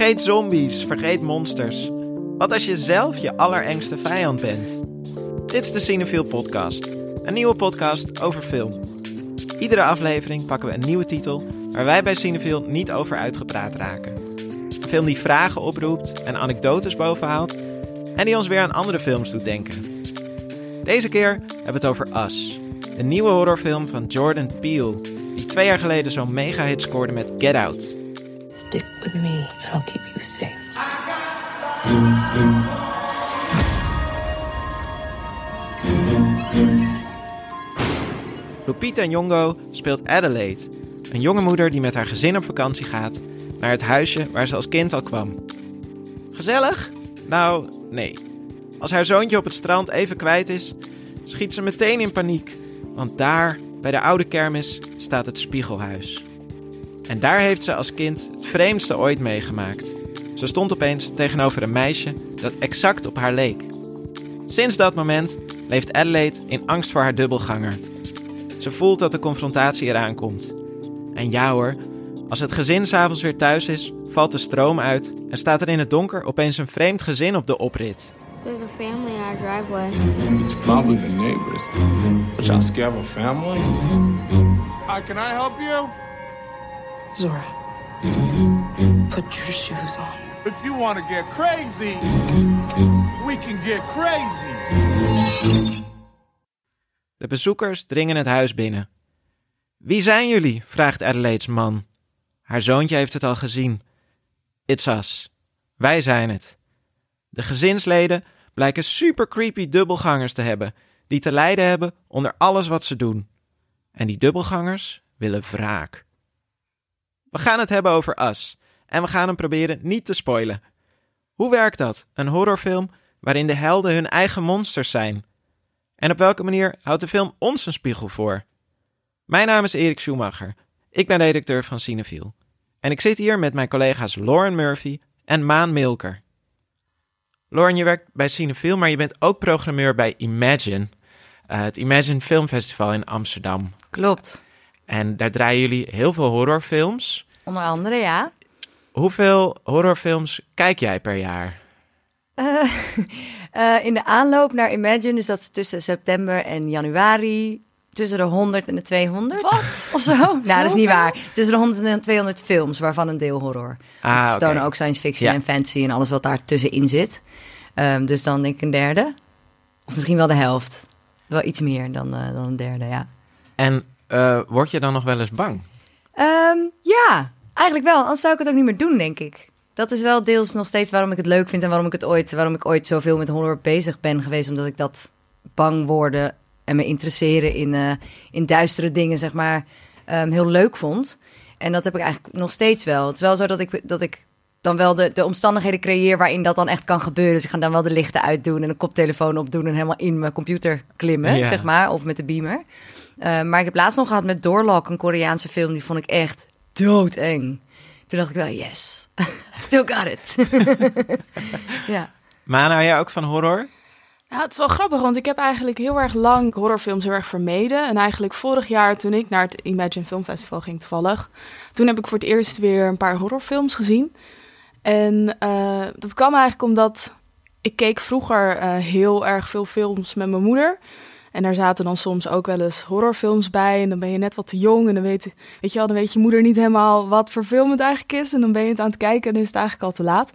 Vergeet zombies, vergeet monsters. Wat als je zelf je allerengste vijand bent? Dit is de Cinefiel Podcast, een nieuwe podcast over film. Iedere aflevering pakken we een nieuwe titel waar wij bij Cinefiel niet over uitgepraat raken. Een film die vragen oproept en anekdotes bovenhaalt en die ons weer aan andere films doet denken. Deze keer hebben we het over Us, de nieuwe horrorfilm van Jordan Peele, die twee jaar geleden zo'n mega hit scoorde met Get Out. Stick with me I'll keep you safe. Lupita Nyong'o speelt Adelaide, een jonge moeder die met haar gezin op vakantie gaat naar het huisje waar ze als kind al kwam. Gezellig? Nou, nee. Als haar zoontje op het strand even kwijt is, schiet ze meteen in paniek, want daar, bij de oude kermis, staat het spiegelhuis. En daar heeft ze als kind het vreemdste ooit meegemaakt. Ze stond opeens tegenover een meisje dat exact op haar leek. Sinds dat moment leeft Adelaide in angst voor haar dubbelganger. Ze voelt dat de confrontatie eraan komt. En ja hoor, als het gezin s'avonds weer thuis is, valt de stroom uit en staat er in het donker opeens een vreemd gezin op de oprit. There's a family in our driveway. It's probably the neighbors. But y'all scared of a family? Hi, can I help you? Zora, put your shoes on. If you want to get crazy, we can get crazy. De bezoekers dringen het huis binnen. Wie zijn jullie? vraagt Adelaide's man. Haar zoontje heeft het al gezien. It's us. Wij zijn het. De gezinsleden blijken super creepy dubbelgangers te hebben, die te lijden hebben onder alles wat ze doen. En die dubbelgangers willen wraak. We gaan het hebben over Us. En we gaan hem proberen niet te spoilen. Hoe werkt dat? Een horrorfilm waarin de helden hun eigen monsters zijn. En op welke manier houdt de film ons een spiegel voor? Mijn naam is Erik Schumacher. Ik ben redacteur van Cinefiel. En ik zit hier met mijn collega's Lauren Murphy en Maan Milker. Lauren, je werkt bij Cinefiel, maar je bent ook programmeur bij Imagine. eh, het Imagine Filmfestival in Amsterdam. Klopt. En daar draaien jullie heel veel horrorfilms. Onder andere, ja. Hoeveel horrorfilms kijk jij per jaar? Eh, eh, in de aanloop naar Imagine, dus dat is tussen september en januari, tussen de 100 en de 200. Wat? Of zo? nou, dat is niet waar. Tussen de 100 en de 200 films, waarvan een deel horror. Ah, We ook science fiction Ja. en fantasy en alles wat daar tussenin zit. Ehm, dus dan denk ik een derde. Of misschien wel de helft. Wel iets meer dan, eh, dan een derde, ja. En eh, word je dan nog wel eens bang? Ehm, ja, eigenlijk wel. Anders zou ik het ook niet meer doen, denk ik. Dat is wel deels nog steeds waarom ik het leuk vind en waarom ik het ooit, waarom ik ooit zoveel met horror bezig ben geweest, omdat ik dat bang worden en me interesseren in, eh, in duistere dingen, zeg maar, ehm, heel leuk vond. En dat heb ik eigenlijk nog steeds wel. Het is wel zo dat ik, dat ik dan wel de, de omstandigheden creëer waarin dat dan echt kan gebeuren. Dus ik ga dan wel de lichten uitdoen en een koptelefoon opdoen en helemaal in mijn computer klimmen, Ja. zeg maar, of met de beamer. Uh, maar ik heb laatst nog gehad met Doorlock, een Koreaanse film. Die vond ik echt doodeng. Toen dacht ik wel, yes, still got it. ja. Maar hou jij ook van horror? Ja, het is wel grappig, want ik heb eigenlijk heel erg lang horrorfilms heel erg vermeden. En eigenlijk vorig jaar, toen ik naar het Imagine Film Festival ging toevallig... toen heb ik voor het eerst weer een paar horrorfilms gezien. En uh, dat kwam eigenlijk omdat ik keek vroeger uh, heel erg veel films met mijn moeder... En daar zaten dan soms ook wel eens horrorfilms bij. En dan ben je net wat te jong. En dan weet, weet je wel, dan weet je moeder niet helemaal wat voor film het eigenlijk is. En dan ben je het aan het kijken en dan is het eigenlijk al te laat.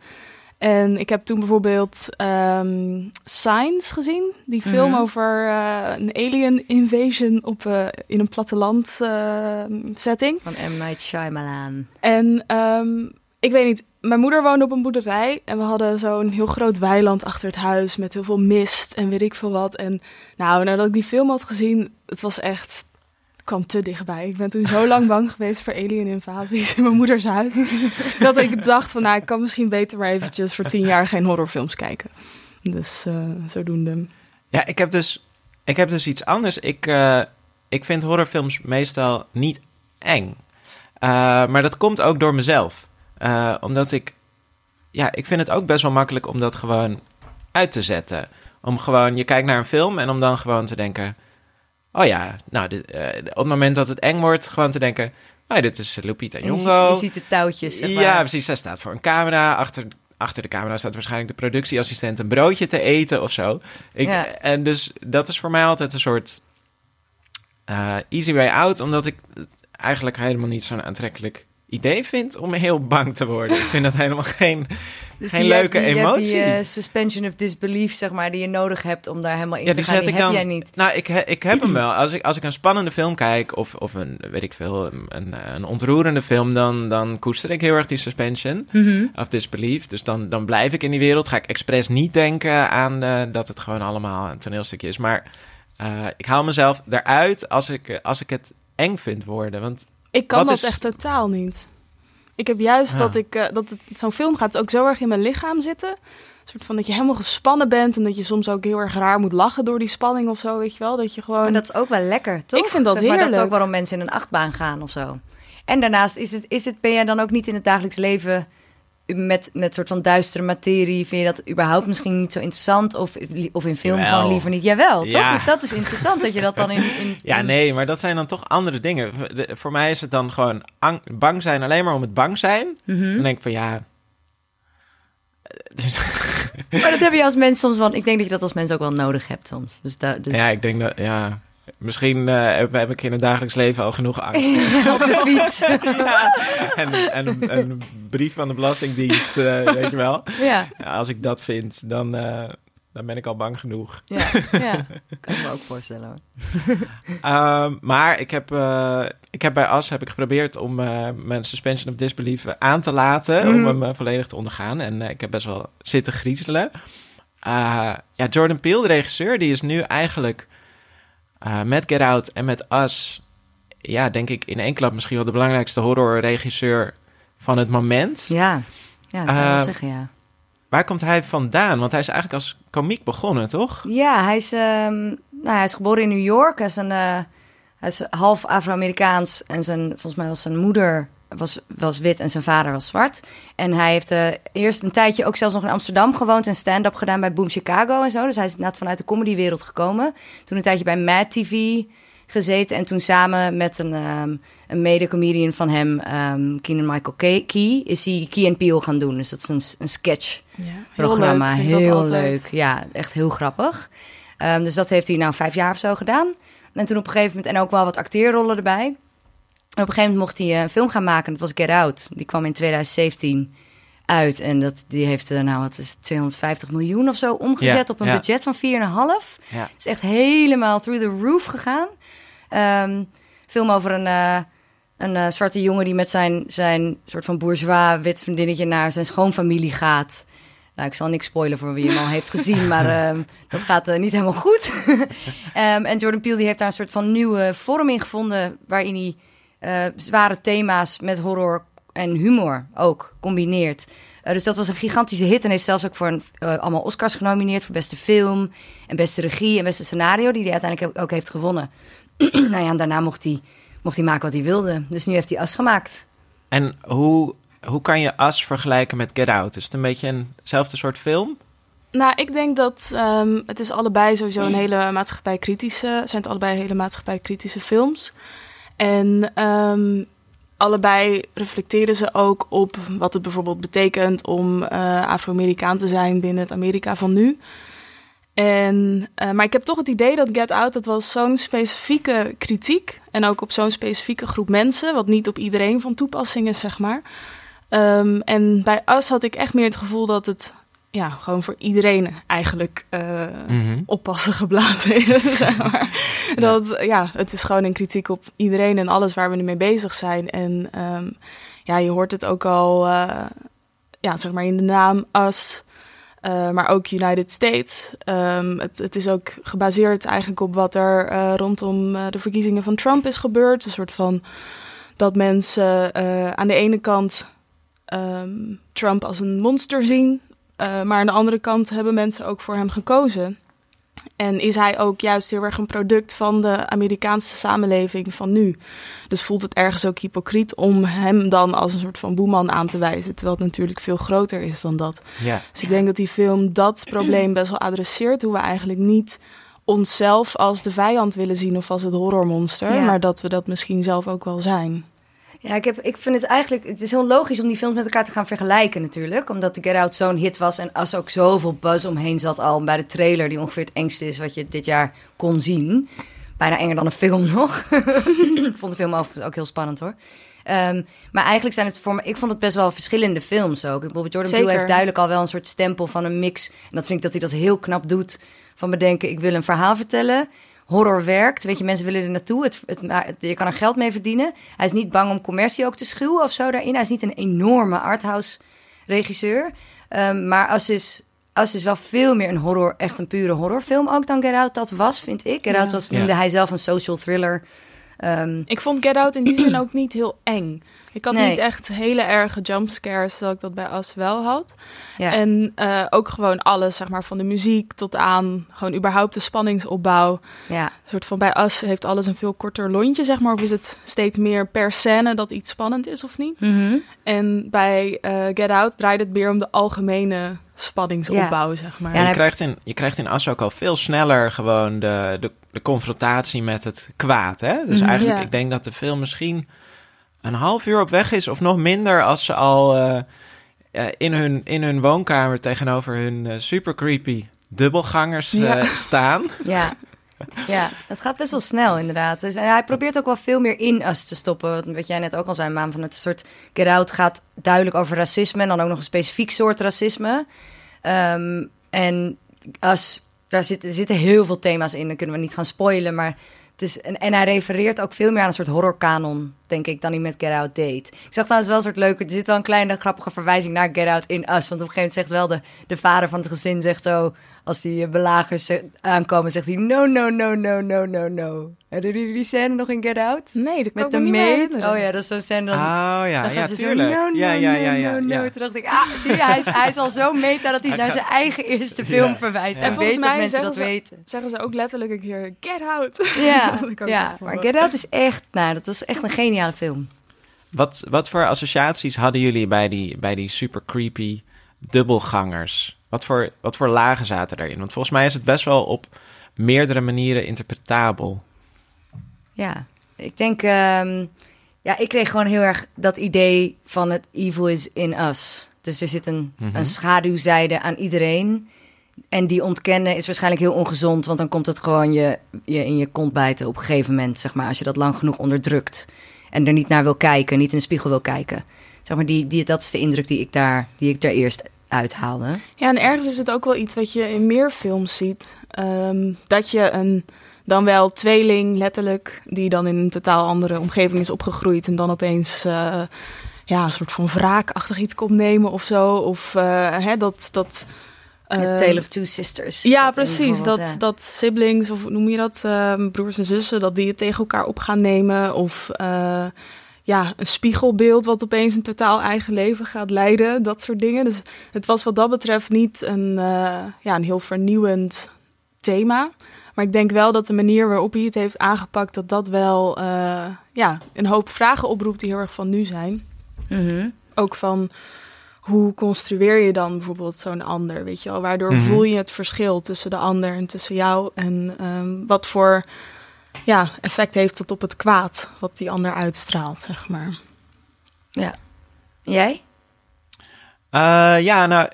En ik heb toen bijvoorbeeld um, Signs gezien. Die film mm-hmm. over uh, een alien invasion op, uh, in een platteland uh, setting. Van M. Night Shyamalan. En um, ik weet niet, mijn moeder woonde op een boerderij en we hadden zo'n heel groot weiland achter het huis met heel veel mist en weet ik veel wat. En nou, nadat ik die film had gezien, het was echt, het kwam te dichtbij. Ik ben toen zo lang bang geweest voor alien invasies in mijn moeders huis, dat ik dacht van nou, ik kan misschien beter maar eventjes voor tien jaar geen horrorfilms kijken. Dus uh, zodoende. Ja, ik heb dus, ik heb dus iets anders. Ik, uh, ik vind horrorfilms meestal niet eng. Uh, maar dat komt ook door mezelf. Uh, omdat ik, ja, ik vind het ook best wel makkelijk om dat gewoon uit te zetten. Om gewoon, je kijkt naar een film en om dan gewoon te denken, oh ja, nou, dit, eh, op het moment dat het eng wordt, gewoon te denken, oh, dit is Lupita En je, ziet, Nyong'o. je ziet de touwtjes, zeg maar. Ja, precies. Zij staat voor een camera. Achter, achter de camera staat waarschijnlijk de productieassistent een broodje te eten of zo. Ik, Ja. En dus dat is voor mij altijd een soort eh, easy way out, omdat ik eigenlijk helemaal niet zo'n aantrekkelijk idee vind om heel bang te worden. Ik vind dat helemaal geen... Dus Geen leuke die, emotie. Die eh, suspension of disbelief, zeg maar, die je nodig hebt om daar helemaal in Ja, te die gaan, zet die ik heb dan. jij niet. Nou, ik, ik heb hem wel. Als ik, als ik een spannende film kijk, of, of een, weet ik veel, een, een, een ontroerende film, dan, dan koester ik heel erg die suspension Mhm. of disbelief. Dus dan, dan blijf ik in die wereld. Ga ik expres niet denken aan eh, dat het gewoon allemaal een toneelstukje is. Maar eh, ik haal mezelf eruit als ik, eh, als ik het eng vind worden. Want Ik kan Wat dat is- echt totaal niet. Ik heb juist Ja. dat ik eh, dat het, zo'n film gaat ook zo erg in mijn lichaam zitten. Een soort van dat je helemaal gespannen bent en dat je soms ook heel erg raar moet lachen door die spanning of zo, weet je wel? Dat je gewoon. Maar dat is ook wel lekker, toch? Ik vind dat Zeg maar, Dat is heerlijk. ook waarom mensen in een achtbaan gaan of zo. En daarnaast, is het, is het, ben jij dan ook niet in het dagelijks leven met, met soort van duistere materie? Vind je dat überhaupt misschien niet zo interessant? Of, of in film Jawel. gewoon liever niet? Jawel, toch? Ja. Dus dat is interessant dat je dat dan in... in ja, nee, maar dat zijn dan toch andere dingen. Voor mij is het dan gewoon ang- bang zijn alleen maar om het bang zijn. Mhm. Dan denk ik van ja. dus- Maar dat heb je als mens soms wel... Ik denk dat je dat als mens ook wel nodig hebt soms. Dus, dus Ja, ik denk dat, ja. Misschien eh, heb, heb ik in het dagelijks leven al genoeg angst. op de fiets. en, en een, een brief van de Belastingdienst, eh, weet je wel. ja, Ja, als ik dat vind, dan, eh, dan ben ik al bang genoeg. ja, ja. Kan ik me ook voorstellen hoor. Ehm, maar ik heb, eh, ik heb bij As heb ik geprobeerd om eh, mijn suspension of disbelief aan te laten. Om Mhm. hem volledig te ondergaan. En eh, ik heb best wel zitten griezelen. Eh, ja, Jordan Peele, de regisseur, die is nu eigenlijk eh, met Get Out en met Us... Ja, denk ik in één klap misschien wel de belangrijkste horrorregisseur van het moment. Ja, ja dat kan Eh, zeggen, ja. Waar komt hij vandaan? Want hij is eigenlijk als komiek begonnen, toch? Ja, hij is, ehm, nou, hij is geboren in New York. Hij is, een, eh, hij is half Afro-Amerikaans. En zijn, volgens mij was zijn moeder was, was wit en zijn vader was zwart. En hij heeft eh, eerst een tijdje ook zelfs nog in Amsterdam gewoond... en stand-up gedaan bij Boom Chicago en zo. Dus hij is net vanuit de comedywereld gekomen. Toen een tijdje bij Mad TV gezeten... en toen samen met een, ehm, een mede-comedian van hem... ehm Keenan Michael Key, is hij Key and Peele gaan doen. Dus dat is een, een sketch Ja, ik dat heel leuk. Ja, echt heel grappig. Ehm, dus dat heeft hij nou vijf jaar of zo gedaan. En toen op een gegeven moment, en ook wel wat acteerrollen erbij. Op een gegeven moment mocht hij eh, een film gaan maken. Dat was Get Out. Die kwam in 2017 uit. En dat, die heeft, eh, nou, wat is het, 250 miljoen of zo omgezet Ja, op een ja. budget van 4,5. Ja. Het is echt helemaal through the roof gegaan. Ehm, film over een, eh, een eh, zwarte jongen die met zijn, zijn soort van bourgeois wit vriendinnetje naar zijn schoonfamilie gaat. Nou, ik zal niks spoilen voor wie hem al heeft gezien, maar ehm, dat gaat eh, niet helemaal goed. Ehm, en Jordan Peele die heeft daar een soort van nieuwe vorm in gevonden... waarin hij eh, zware thema's met horror en humor ook combineert. Eh, dus dat was een gigantische hit en heeft zelfs ook voor een, eh, allemaal Oscars genomineerd... voor beste film en beste regie en beste scenario... die hij uiteindelijk ook heeft gewonnen. nou ja, en daarna mocht hij, mocht hij maken wat hij wilde. Dus nu heeft hij As gemaakt. En hoe, hoe kan je As vergelijken met Get Out? Is het een beetje eenzelfde soort film? Nou, ik denk dat ehm, het is allebei sowieso een hele maatschappijkritische, zijn het allebei hele maatschappijkritische films. En ehm, allebei reflecteren ze ook op wat het bijvoorbeeld betekent om eh, Afro-Amerikaan te zijn binnen het Amerika van nu. En, eh, maar ik heb toch het idee dat Get Out, dat was zo'n specifieke kritiek. En ook op zo'n specifieke groep mensen, wat niet op iedereen van toepassing is, zeg maar. Ehm, en bij Us had ik echt meer het gevoel dat het ja, gewoon voor iedereen eigenlijk eh, Mhm. oppassen geblazen zeg maar. Dat, ja, het is gewoon een kritiek op iedereen en alles waar we nu mee bezig zijn. En ehm, ja, je hoort het ook al, eh, ja, zeg maar in de naam Us, eh, maar ook United States. Ehm, het, het is ook gebaseerd eigenlijk op wat er rondom de verkiezingen van Trump is gebeurd. Een soort van dat mensen aan de ene kant ehm, Trump als een monster zien. Eh, maar aan de andere kant hebben mensen ook voor hem gekozen. En is hij ook juist heel erg een product van de Amerikaanse samenleving van nu. Dus voelt het ergens ook hypocriet om hem dan als een soort van boeman aan te wijzen. Terwijl het natuurlijk veel groter is dan dat. Ja. Dus ik denk dat die film dat probleem best wel adresseert. Hoe we eigenlijk niet onszelf als de vijand willen zien of als het horrormonster, Ja. maar dat we dat misschien zelf ook wel zijn. Ja, ik, heb, ik vind het eigenlijk... Het is heel logisch om die films met elkaar te gaan vergelijken natuurlijk. Omdat The Get Out zo'n hit was en As ook zoveel buzz omheen zat al bij de trailer... die ongeveer het engste is wat je dit jaar kon zien. Bijna enger dan een film nog. ik vond de film overigens ook heel spannend hoor. Ehm, maar eigenlijk zijn het voor me... Ik vond het best wel verschillende films ook. Bedoel, Jordan Peele heeft duidelijk al wel een soort stempel van een mix. En dat vind ik dat hij dat heel knap doet. Van bedenken, ik wil een verhaal vertellen. Horror werkt. Weet je, mensen willen er naartoe. Het, het, je kan er geld mee verdienen. Hij is niet bang om commercie ook te schuwen of zo daarin. Hij is niet een enorme arthouse regisseur. Ehm, maar As is, As is wel veel meer een horror, echt een pure horrorfilm ook dan Get Out dat was, vind ik. Get Ja. Out was, Ja. noemde hij zelf een social thriller. Ehm, Ik vond Get Out in die zin ook niet heel eng. Ik had Nee. niet echt hele erge jumpscares, zoals ik dat bij As wel had. ja. En eh, ook gewoon alles, zeg maar, van de muziek tot aan gewoon überhaupt de spanningsopbouw. ja. Een soort van bij As heeft alles een veel korter lontje, zeg maar. Of is het steeds meer per scène dat iets spannend is of niet? Mhm. En bij eh, Get Out draait het meer om de algemene spanningsopbouw, zeg maar. Ja, je, krijgt in, je krijgt in As ook al veel sneller gewoon de, de, de confrontatie met het kwaad. Hè? Dus Mhm. eigenlijk, Ja. ik denk dat de film misschien een half uur op weg is of nog minder als ze al eh, eh, in, hun, in hun woonkamer tegenover hun eh, super creepy dubbelgangers staan. Ja. Ja, het gaat best wel snel inderdaad. Dus, en hij probeert ook wel veel meer in us te stoppen. Wat jij net ook al zei, Maan, van het soort Get Out gaat duidelijk over racisme... en dan ook nog een specifiek soort racisme. Ehm, en us, daar zitten, zitten heel veel thema's in. Dan kunnen we niet gaan spoilen, maar... Het is, en, en hij refereert ook veel meer aan een soort horrorkanon, denk ik, dan hij met Get Out deed. Ik zag trouwens wel een soort leuke... Er zit wel een kleine grappige verwijzing naar Get Out in Us. Want op een gegeven moment zegt wel de, de vader van het gezin zegt zo... Als die eh, belagers eh, aankomen, zegt hij... No, no, no, no, no, no, no. Herinneren jullie die scène nog in Get Out? Nee, dat kan Met ik de me niet meer maid? herinneren. Oh ja, dat is zo'n scène dan... Oh ja, dan ja, tuurlijk. Zo, no, no, ja, ja, ja, no, ja, no, no. ja. Toen dacht ik, ah, zie je, hij is, hij is al zo meta dat hij naar zijn eigen eerste film Ja. verwijst. Ja. En En volgens mij mensen dat zeggen weten. Zeggen ze ook letterlijk een keer, get out. Ja, ja maar Get Out is echt, nou, dat was echt een geniale film. Wat, wat voor associaties hadden jullie bij die, bij die super creepy dubbelgangers? Wat voor, wat voor lagen zaten daarin? Want volgens mij is het best wel op meerdere manieren interpretabel. Ja, ik denk, ehm, ja, ik kreeg gewoon heel erg dat idee van het evil is in us. Dus er zit een, Mhm. een schaduwzijde aan iedereen. En die ontkennen is waarschijnlijk heel ongezond, want dan komt het gewoon je, je in je kont bijten op een gegeven moment, zeg maar, als je dat lang genoeg onderdrukt. En er niet naar wil kijken, niet in de spiegel wil kijken. Zeg maar, die, die, dat is de indruk die ik daar, die ik daar eerst uithaalde. Ja, en ergens is het ook wel iets wat je in meer films ziet. Ehm, dat je een dan wel tweeling, letterlijk, die dan in een totaal andere omgeving is opgegroeid en dan opeens eh, ja, een soort van wraakachtig iets komt nemen of zo. Of eh, hè, dat. dat A ehm, Tale of Two Sisters. Ja, Dat precies. Dat, ja. dat siblings, of hoe noem je dat, ehm, broers en zussen, dat die het tegen elkaar op gaan nemen. Of eh, ja, een spiegelbeeld wat opeens een totaal eigen leven gaat leiden. Dat soort dingen. Dus het was wat dat betreft niet een, eh, ja, een heel vernieuwend thema. Maar ik denk wel dat de manier waarop hij het heeft aangepakt, dat dat wel eh, ja, een hoop vragen oproept die heel erg van nu zijn. Mhm. Ook van hoe construeer je dan bijvoorbeeld zo'n ander, weet je wel? Waardoor Mhm. voel je het verschil tussen de ander en tussen jou? En ehm, wat voor ja, effect heeft dat op het kwaad wat die ander uitstraalt, zeg maar. Ja. Jij? Eh, ja, nou,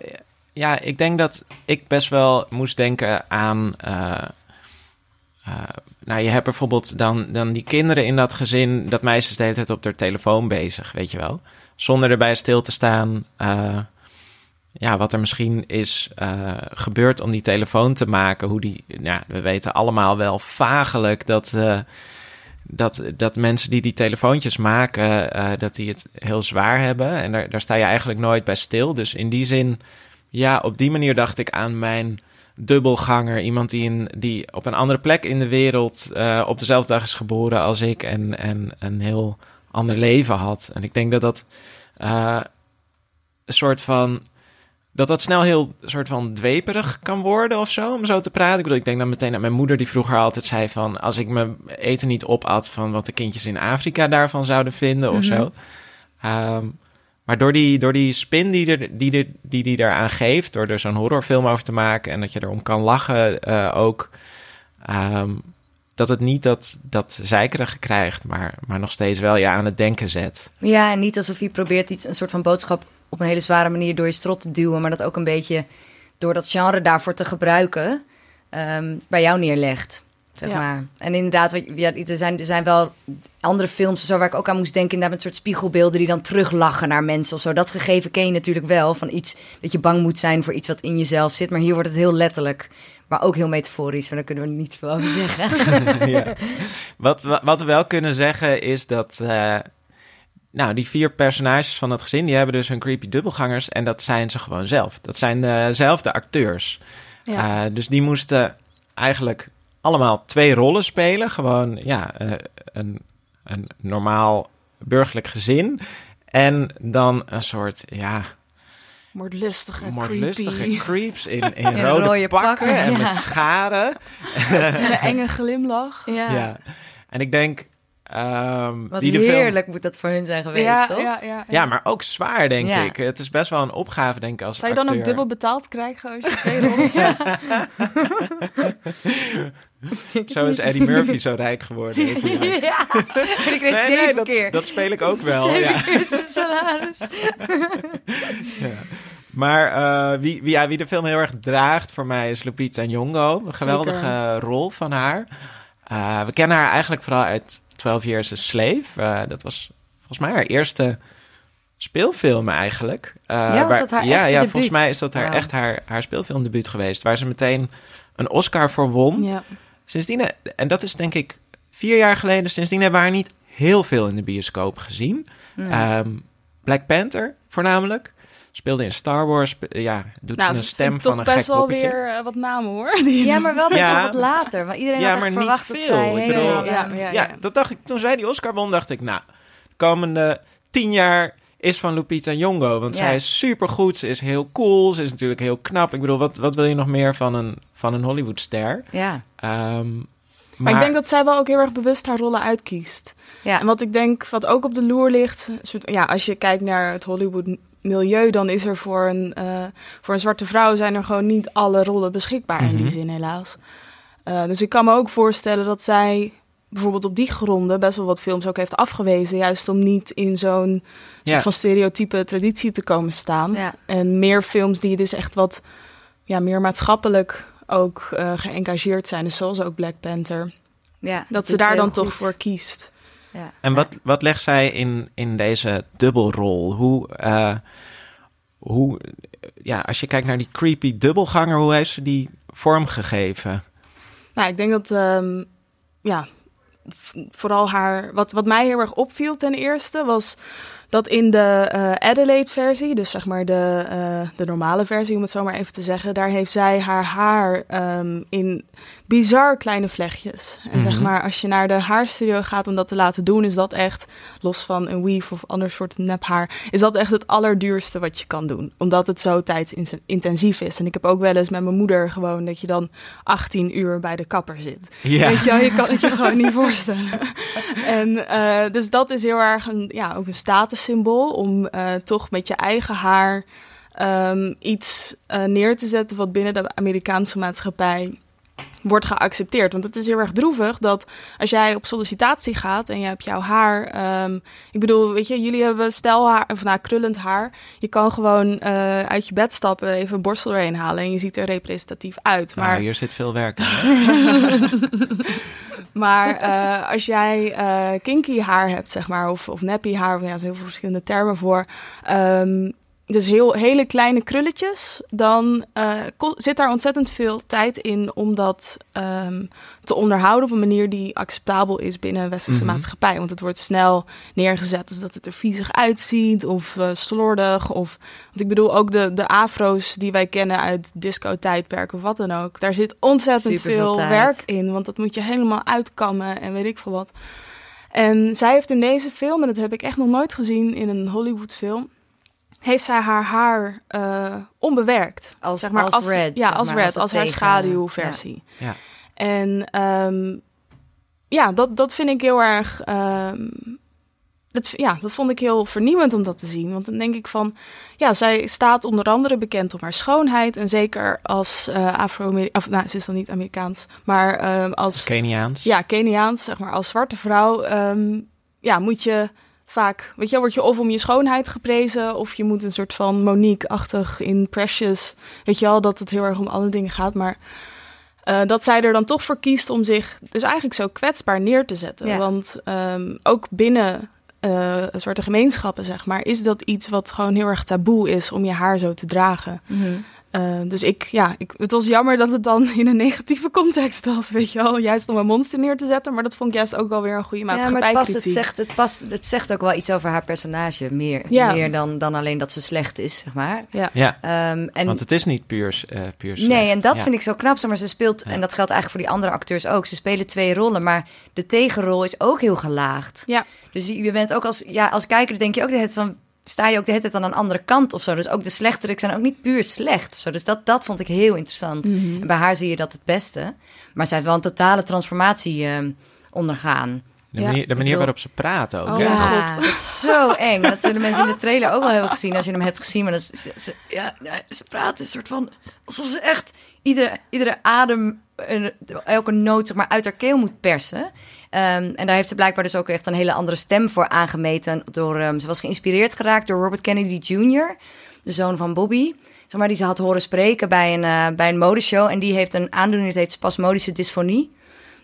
ja, ik denk dat ik best wel moest denken aan. eh, eh, nou, je hebt bijvoorbeeld dan, dan die kinderen in dat gezin. Dat meisje is de hele tijd op haar telefoon bezig, weet je wel. Zonder erbij stil te staan. eh, ja, wat er misschien is eh, gebeurd om die telefoon te maken. Hoe die. Ja, we weten allemaal wel vagelijk dat. eh, dat, dat mensen die die telefoontjes maken, dat die het heel zwaar hebben. En daar, daar sta je eigenlijk nooit bij stil. Dus in die zin, ja, op die manier dacht ik aan mijn dubbelganger. Iemand die, in, die op een andere plek in de wereld op dezelfde dag is geboren als ik. En, en een heel ander leven had. En ik denk dat dat eh, een soort van dat dat snel heel soort van dweperig kan worden of zo, om zo te praten. Ik bedoel, ik denk dan meteen aan mijn moeder die vroeger altijd zei van... als ik mijn eten niet opat van wat de kindjes in Afrika daarvan zouden vinden of zo. Ehm, maar door die, door die spin die, er, die, er, die die daaraan geeft... door er zo'n horrorfilm over te maken en dat je erom kan lachen eh, ook... ehm, dat het niet dat, dat zeikerige krijgt, maar, maar nog steeds wel je aan het denken zet. Ja, en niet alsof je probeert iets, een soort van boodschap op een hele zware manier door je strot te duwen, maar dat ook een beetje door dat genre daarvoor te gebruiken ehm, bij jou neerlegt. Zeg Ja. maar. En inderdaad, wat- ja, er, zijn, er zijn wel andere films zo waar ik ook aan moest denken, inderdaad met soort spiegelbeelden die dan teruglachen naar mensen of zo. Dat gegeven ken je natuurlijk wel, van iets dat je bang moet zijn voor iets wat in jezelf zit. Maar hier wordt het heel letterlijk, maar ook heel metaforisch, maar daar kunnen we niet veel over zeggen. ja. wat, wa- wat we wel kunnen zeggen is dat. eh, nou, die vier personages van het gezin, die hebben dus hun creepy dubbelgangers. En dat zijn ze gewoon zelf. Dat zijn dezelfde acteurs. Ja. Eh, dus die moesten eigenlijk allemaal twee rollen spelen. Gewoon, ja, eh, een, een normaal burgerlijk gezin. En dan een soort, ja, Moordlustige, moordlustige creepy. creeps in, in rode, rode pakken, pakken, en ja. met scharen. En een enge glimlach. Ja. En ik denk... ehm Wat wie de film- heerlijk moet dat voor hun zijn geweest, ja, toch? ja, ja, Ja, maar ook zwaar, denk Ja. ik. Het is best wel een opgave, denk ik, als Zou je dan ook dubbel betaald krijgen als je twee rollen Zo is Eddie Murphy zo rijk geworden. natuurlijk. Ja, en ik kreeg Nee, zeven nee, dat, keer. dat speel ik ook wel, zeven ja. keer zijn salaris. Maar eh, wie, wie, ja, wie de film heel erg draagt voor mij is Lupita Nyong'o. Een geweldige Zeker. rol van haar. Eh, we kennen haar eigenlijk vooral uit 12 Years a Slave. Eh, dat was volgens mij haar eerste speelfilm eigenlijk. Eh, Ja, was dat haar Ja, volgens mij is dat haar echt haar, haar speelfilmdebuut geweest. Waar ze meteen een Oscar voor won. Ja. Sindsdien, en dat is denk ik vier jaar geleden. Sindsdien hebben we haar niet heel veel in de bioscoop gezien. Ehm, Black Panther voornamelijk. Speelde in Star Wars. ja, doet Nou, ze een stem van toch een best gek wel poppetje. weer eh, wat namen hoor. Die- Ja, maar wel best Ja. wel wat later. Want iedereen Ja, had maar niet verwacht dat veel. zij Ik bedoel-. Ja, ja, Ja, dat dacht ik. Toen zij die Oscar won, dacht ik, nou, de komende tien jaar is van Lupita Nyong'o. Want Ja. zij is supergoed. Ze is heel cool. Ze is natuurlijk heel knap. Ik bedoel, wat, wat wil je nog meer van een, van een Hollywoodster? ja. Ehm, Maar ik denk dat zij wel ook heel erg bewust haar rollen uitkiest. Ja. En wat ik denk, wat ook op de loer ligt, soort- ja, als je kijkt naar het Hollywood-milieu, dan is er voor een, eh, voor een zwarte vrouw zijn er gewoon niet alle rollen beschikbaar in die Mhm. zin, helaas. Eh, dus ik kan me ook voorstellen dat zij bijvoorbeeld op die gronden best wel wat films ook heeft afgewezen, juist om niet in zo'n Ja. soort van stereotype traditie te komen staan. Ja. En meer films die dus echt wat ja, meer maatschappelijk ook eh geëngageerd zijn, dus zoals ook Black Panther. ja, Dat ze daar dan toch goed. voor kiest. Ja. En wat, wat legt zij in, in deze dubbelrol? Hoe, eh, hoe, ja, als je kijkt naar die creepy dubbelganger, hoe heeft ze die vormgegeven? Nou, ik denk dat, ehm, ja, vooral haar, wat, wat mij heel erg opviel ten eerste, was dat in de eh, Adelaide-versie, dus zeg maar de, eh, de normale versie, om het zo maar even te zeggen, daar heeft zij haar haar ehm, in bizar kleine vlechtjes. En zeg Mhm. maar, als je naar de haarstudio gaat om dat te laten doen, is dat echt, los van een weave of ander soort nephaar, is dat echt het allerduurste wat je kan doen. Omdat het zo tijdsintensief is. En ik heb ook wel eens met mijn moeder gewoon dat je dan 18 uur bij de kapper zit. Ja, Weet je wel, je kan het je gewoon niet voorstellen. En eh, dus dat is heel erg een, ja, ook een statussymbool om eh, toch met je eigen haar ehm, iets eh, neer te zetten wat binnen de Amerikaanse maatschappij wordt geaccepteerd. Want het is heel erg droevig dat als jij op sollicitatie gaat en je hebt jouw haar... ehm, ik bedoel, weet je, jullie hebben stelhaar, of nou, krullend haar. Je kan gewoon eh, uit je bed stappen, even een borstel erheen halen... en je ziet er representatief uit. maar hier zit veel werk aan. maar eh, als jij eh, kinky haar hebt, zeg maar, of, of nappy haar, ja, er zijn heel veel verschillende termen voor. ehm, dus heel, hele kleine krulletjes, dan eh, zit daar ontzettend veel tijd in om dat ehm, te onderhouden op een manier die acceptabel is binnen een westerse Mhm. maatschappij. Want het wordt snel neergezet als dat het er viezig uitziet of eh, slordig. Of, want ik bedoel ook de, de afro's die wij kennen uit disco-tijdperk of wat dan ook. Daar zit ontzettend Superveel veel tijd. werk in, want dat moet je helemaal uitkammen en weet ik veel wat. En zij heeft in deze film, en dat heb ik echt nog nooit gezien in een Hollywood film, heeft zij haar haar eh, onbewerkt. Als, zeg maar, als, red. Ja, als red, als haar schaduwversie. Ja. Ja. En ehm, ja, dat, dat vind ik heel erg ehm, dat, ja, dat vond ik heel vernieuwend om dat te zien. Want dan denk ik van, ja, zij staat onder andere bekend om haar schoonheid. En zeker als uh, Afro-Amerikaans, nou, ze is dan niet Amerikaans, maar ehm, als... Keniaans. Ja, Keniaans, zeg maar, als zwarte vrouw. ehm, ja, moet je vaak, weet je, word je of om je schoonheid geprezen, of je moet een soort van Monique-achtig in Precious, weet je wel, dat het heel erg om alle dingen gaat, maar eh, dat zij er dan toch voor kiest om zich dus eigenlijk zo kwetsbaar neer te zetten. Ja. Want ehm, ook binnen eh zwarte gemeenschappen, zeg maar, is dat iets wat gewoon heel erg taboe is om je haar zo te dragen. Eh, dus ik, ja, ik, het was jammer dat het dan in een negatieve context was, weet je wel. Juist om een monster neer te zetten, maar dat vond ik juist ook wel weer een goede Ja, maar het, past, het, zegt, het, past, het zegt ook wel iets over haar personage. Meer, Ja. meer dan, dan alleen dat ze slecht is, zeg maar. ja. Ja, Ehm, en, want het is niet puur, eh puur slecht. nee, en dat Ja. vind ik zo knap. zeg Maar ze speelt, Ja. en dat geldt eigenlijk voor die andere acteurs ook. Ze spelen twee rollen, maar de tegenrol is ook heel gelaagd. Ja. Dus je bent ook als, ja, als kijker denk je ook de hele tijd van... Sta je ook de hele tijd aan een andere kant of zo. Dus ook de slechteriks zijn ook niet puur slecht. Zo. Dus dat, dat vond ik heel interessant. Mhm. En bij haar zie je dat het beste. Maar zij heeft wel een totale transformatie eh, ondergaan. De Ja, manier, de waarop ze praten ook. Oh ja, god. dat is zo eng. Dat zullen mensen in de trailer ook wel hebben gezien. Als je hem hebt gezien. Maar dat is- ze, ja, ze praten een soort van... Alsof ze echt iedere, iedere adem, een- elke noot zeg maar, uit haar keel moet persen. Ehm, en daar heeft ze blijkbaar dus ook echt een hele andere stem voor aangemeten. Door, ehm, ze was geïnspireerd geraakt door Robert Kennedy Jr., de zoon van Bobby. Zeg maar, die ze had horen spreken bij een, eh, bij een modeshow. En die heeft een aandoening, dat heet spasmodische dysfonie.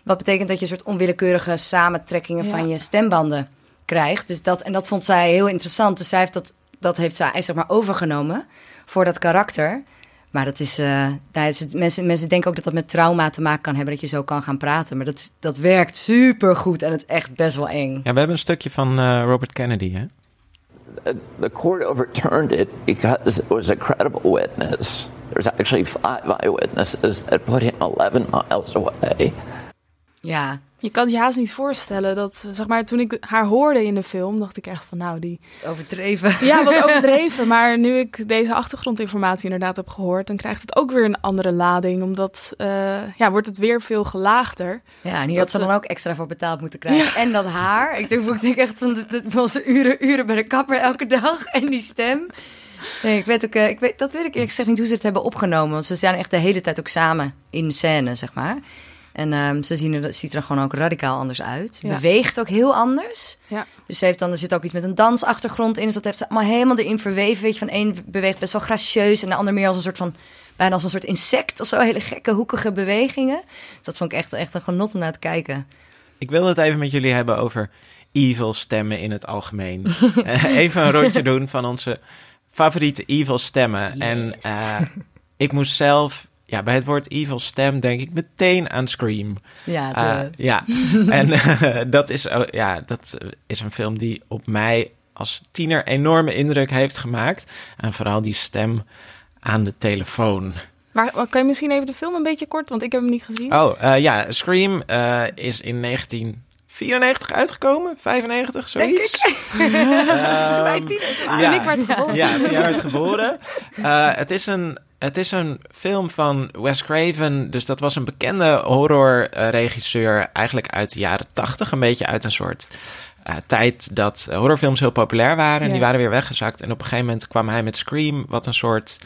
Wat betekent dat je een soort onwillekeurige samentrekkingen Ja. van je stembanden krijgt. Dus dat, en dat vond zij heel interessant. Dus zij heeft dat, dat heeft zij zeg maar overgenomen voor dat karakter. Maar dat is, eh, nou, het is- mensen, mensen denken ook dat dat met trauma te maken kan hebben, dat je zo kan gaan praten. Maar dat, dat werkt super goed en het is echt best wel eng. Ja, we hebben een stukje van eh, Robert Kennedy, hè? the court overturned it because it was a credible witness. There's actually five eyewitnesses that put him 11 miles away. Ja, Je kan het je haast niet voorstellen dat, zeg maar, toen ik haar hoorde in de film, dacht ik echt van, nou, die... overdreven. Ja, wat overdreven. Maar nu ik deze achtergrondinformatie inderdaad heb gehoord, dan krijgt het ook weer een andere lading. Omdat, eh, ja, wordt het weer veel gelaagder. Ja, en hier had ze dan ook extra voor betaald moeten krijgen. En dat haar. Ik denk, ik denk echt van, dat was uren, uren bij de kapper elke dag. En die stem. Nee, ik weet ook, eh, ik weet, dat weet ik eerlijk gezegd niet hoe ze het hebben opgenomen. Want ze zijn echt de hele tijd ook samen in scène, zeg maar. En ehm, ze zien er, dat ziet er gewoon ook radicaal anders uit. Ja. Beweegt ook heel anders. Ja. Dus ze heeft dan, er zit ook iets met een dansachtergrond in. Dus dat heeft ze allemaal helemaal erin verweven. Weet je, van één beweegt best wel gracieus. En de ander meer als een soort van, bijna als een soort insect of zo. Hele gekke, hoekige bewegingen. Dus dat vond ik echt, echt een genot om naar te kijken. Ik wil het even met jullie hebben over evil stemmen in het algemeen. Eh, even een rondje doen van onze favoriete evil stemmen. En eh, ik moest zelf, ja, bij het woord evil stem denk ik meteen aan Scream. Ja, de- ja, en eh, dat, is, oh, ja, dat is een film die op mij als tiener enorme indruk heeft gemaakt. En vooral die stem aan de telefoon. Maar maar kan je misschien even de film een beetje kort, want ik heb hem niet gezien. Oh, eh, ja, Scream eh, is in 1994 uitgekomen, 95, zoiets. Ehm, Toen ja. ik werd geboren. Ja, toen jij werd geboren. Eh, het, is een, het is een film van Wes Craven. Dus dat was een bekende horrorregisseur. Eigenlijk uit de jaren tachtig. Een beetje uit een soort eh, tijd dat horrorfilms heel populair waren. En Ja. die waren weer weggezakt. En op een gegeven moment kwam hij met Scream. Wat een soort...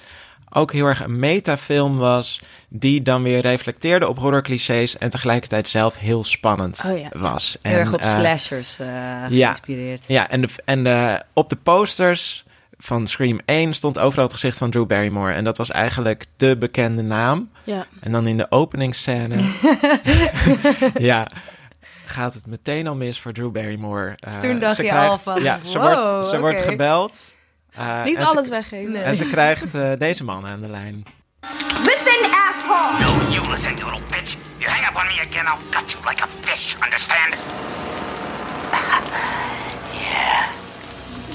Ook heel erg een metafilm was. Die dan weer reflecteerde op horrorclichés. En tegelijkertijd zelf heel spannend Oh ja. was. heel erg op eh, slashers eh geïnspireerd. ja, en, de, en de, op de posters van Scream 1 stond overal het gezicht van Drew Barrymore. En dat was eigenlijk de bekende naam. Ja. En dan in de openingsscène... ja, gaat het meteen al mis voor Drew Barrymore. Dus Eh, toen dacht ze je krijgt, al van, Ja, ze, wow, wordt, ze wordt gebeld. Eh, Niet en ze- alles weggeven. Nee. En ze krijgt eh, deze man aan de lijn. Listen, asshole! No, you listen, you little bitch. You hang up on me again, I'll gut you like a fish, understand?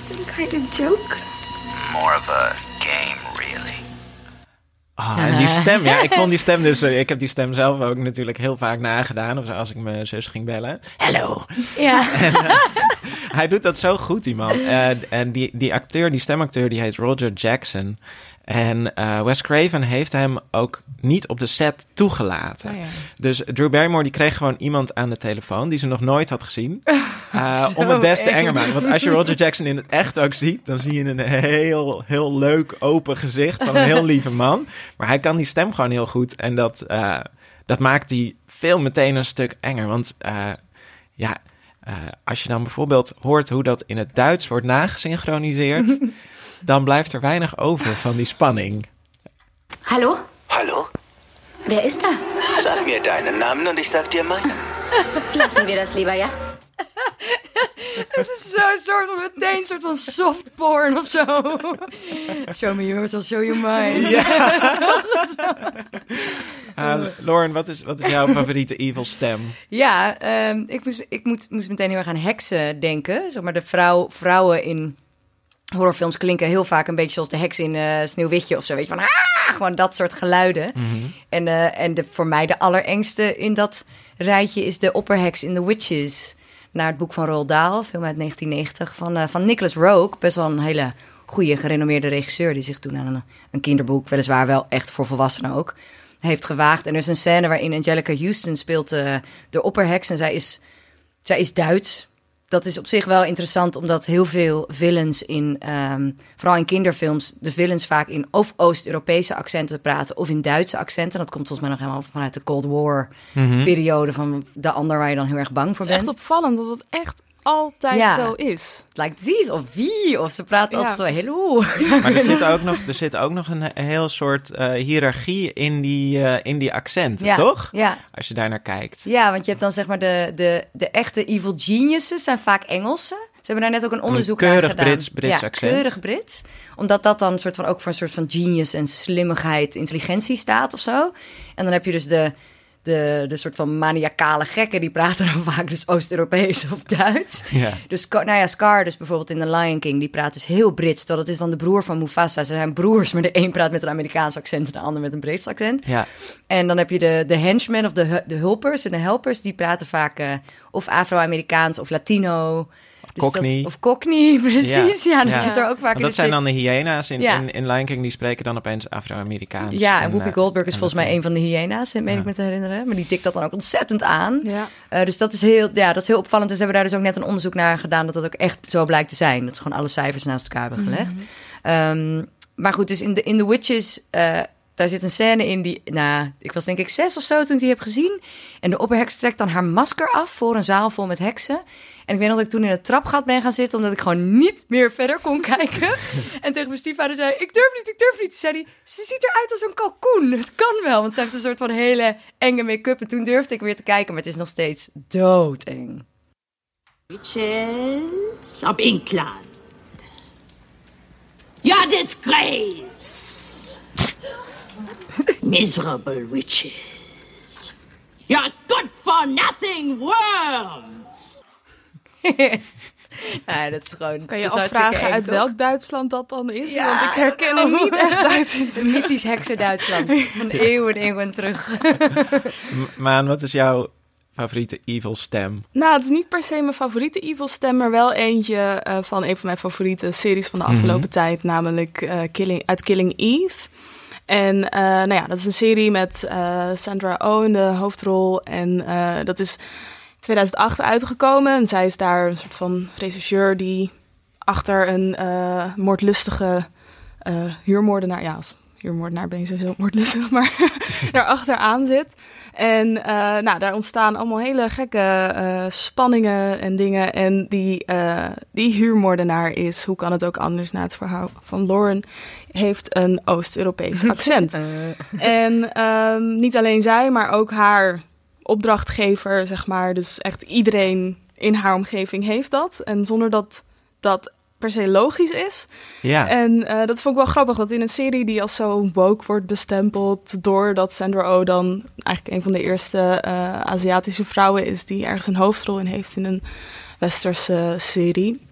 Some kind of joke? More of a game, really. Ah, en die stem, ja, ik vond die stem dus... eh, Ik heb die stem zelf ook natuurlijk heel vaak nagedaan. Of als ik mijn zus ging bellen. Hallo. Ja. Hij doet dat zo goed, die man. En, en die, die acteur, die stemacteur, die heet Roger Jackson. En uh, Wes Craven heeft hem ook niet op de set toegelaten. Oh ja. Dus Drew Barrymore die kreeg gewoon iemand aan de telefoon die ze nog nooit had gezien. Uh, om het des te eng. enger maken. Want als je Roger Jackson in het echt ook ziet, dan zie je een heel, heel leuk open gezicht van een heel lieve man. Maar hij kan die stem gewoon heel goed. En dat, uh, dat maakt die film meteen een stuk enger. Want ja, als je dan bijvoorbeeld hoort hoe dat in het Duits wordt nagesynchroniseerd, dan blijft er weinig over van die spanning. Hallo? Hallo? Wer ist da? Sag mir deinen Namen und ich sag dir meinen. Lassen wir das lieber, ja? Het is zo'n soort van meteen een soort van soft porn of zo. Show me yours, I'll show you mine. Uh, Lauren, wat is, wat is jouw favoriete evil stem? Ja, um, ik, moest, ik moet, moest meteen heel erg aan heksen denken. Zeg maar de vrouw, vrouwen in horrorfilms klinken heel vaak een beetje zoals de heks in uh, Sneeuwwitje of zo. Weet je, van ah, gewoon dat soort geluiden. Mm-hmm. En, uh, en de, voor mij de allerengste in dat rijtje is de opperheks in The Witches. Naar het boek van Roald Dahl, film uit 1990, van, uh, van Nicholas Rogue. Best wel een hele goede, gerenommeerde regisseur... die zich toen aan een, een kinderboek, weliswaar wel echt voor volwassenen ook... heeft gewaagd. En er is een scène waarin Angelica Houston speelt de opperheks... en zij is, zij is Duits dat is op zich wel interessant, omdat heel veel villains in, um, vooral in kinderfilms, de villains vaak in of Oost-Europese accenten praten of in Duitse accenten. Dat komt volgens mij nog helemaal vanuit de Cold War Mhm. periode van de ander waar je dan heel erg bang voor Het is bent. echt opvallend dat het echt altijd Ja. zo is. Like these of wie, of ze praten Ja. altijd zo hello. Maar er zit ook nog, er zit ook nog een, heel soort uh, hiërarchie in die, uh, in die accenten, Ja, toch? ja. Als je daar naar kijkt. Ja, want je hebt dan zeg maar de, de, de echte evil geniuses zijn vaak Engelsen. Ze hebben daar net ook een onderzoek keurig naar gedaan. Brits- Brits ja, accent. keurig Brits. Omdat dat dan een soort van, ook voor een soort van genius en slimmigheid, intelligentie staat of zo. En dan heb je dus de, de, de soort van maniacale gekken, die praten dan vaak dus Oost-Europees of Duits. Ja. Dus nou ja, Scar dus bijvoorbeeld in The Lion King, die praat dus heel Brits. Dat het is dan de broer van Mufasa. Ze zijn broers, maar de een praat met een Amerikaans accent en de ander met een Brits accent. Ja. En dan heb je de, de henchmen of de, de hulpers en de helpers. Die praten vaak eh, of Afro-Amerikaans of Latino. Dus. Dat, of Cockney, precies. Ja, dat zit er ook vaak in. dat de zijn dan de hyena's in, Ja. in, in Lion King, die spreken dan opeens Afro-Amerikaans. Ja, en Whoopi eh, Goldberg is en volgens mij een van de hyena's, meen Ja. ik me te herinneren. Maar die tikt dat dan ook ontzettend aan. Ja. Eh, dus dat is, heel, ja, dat is heel opvallend. En ze hebben daar dus ook net een onderzoek naar gedaan... dat dat ook echt zo blijkt te zijn. Dat ze gewoon alle cijfers naast elkaar hebben gelegd. Ehm, maar goed, dus in The, in the Witches... eh, daar zit een scène in die... Nou, ik was denk ik zes of zo toen ik die heb gezien. En de opperheks trekt dan haar masker af... voor een zaal vol met heksen. En ik weet nog dat ik toen in het trapgat ben gaan zitten... omdat ik gewoon niet meer verder kon kijken. en tegen mijn stiefvader zei... ik durf niet, ik durf niet. Toen zei hij... ze ziet eruit als een kalkoen. Het kan wel, want ze heeft een soort van hele enge make-up. En toen durfde ik weer te kijken... maar het is nog steeds doodeng. Witches of England. Your disgrace. Miserable witches. You're good for nothing worms. ja, dat is gewoon... Kan je afvragen eng, uit toch? welk Duitsland dat dan is? Ja, Want ik herken hem niet echt Duits in Een mythisch heksen-Duitsland. Van eeuwen en eeuwen terug. Maan, wat is jouw favoriete evil stem? Nou, het is niet per se mijn favoriete evil stem, maar wel eentje eh, van een van mijn favoriete series van de afgelopen Mhm. tijd, namelijk eh, Killing, uit Killing Eve. En eh, nou ja, dat is een serie met eh, Sandra Oh in de hoofdrol. En eh, dat is 2008 uitgekomen. En zij is daar een soort van rechercheur die achter een eh, moordlustige eh, huurmoordenaar... Ja, als huurmoordenaar ben je sowieso moordlustig, maar daarachter aan zit. En eh, nou, daar ontstaan allemaal hele gekke spanningen en dingen. En die, die huurmoordenaar is, hoe kan het ook anders na het verhaal van Lauren, heeft een Oost-Europees accent. En ehm, niet alleen zij, maar ook haar opdrachtgever, zeg maar. Dus echt iedereen in haar omgeving heeft dat. En zonder dat dat per se logisch is. Ja. En eh, dat vond ik wel grappig, dat in een serie die als zo woke wordt bestempeld... doordat Sandra Oh dan eigenlijk een van de eerste eh, Aziatische vrouwen is... die ergens een hoofdrol in heeft in een westerse serie...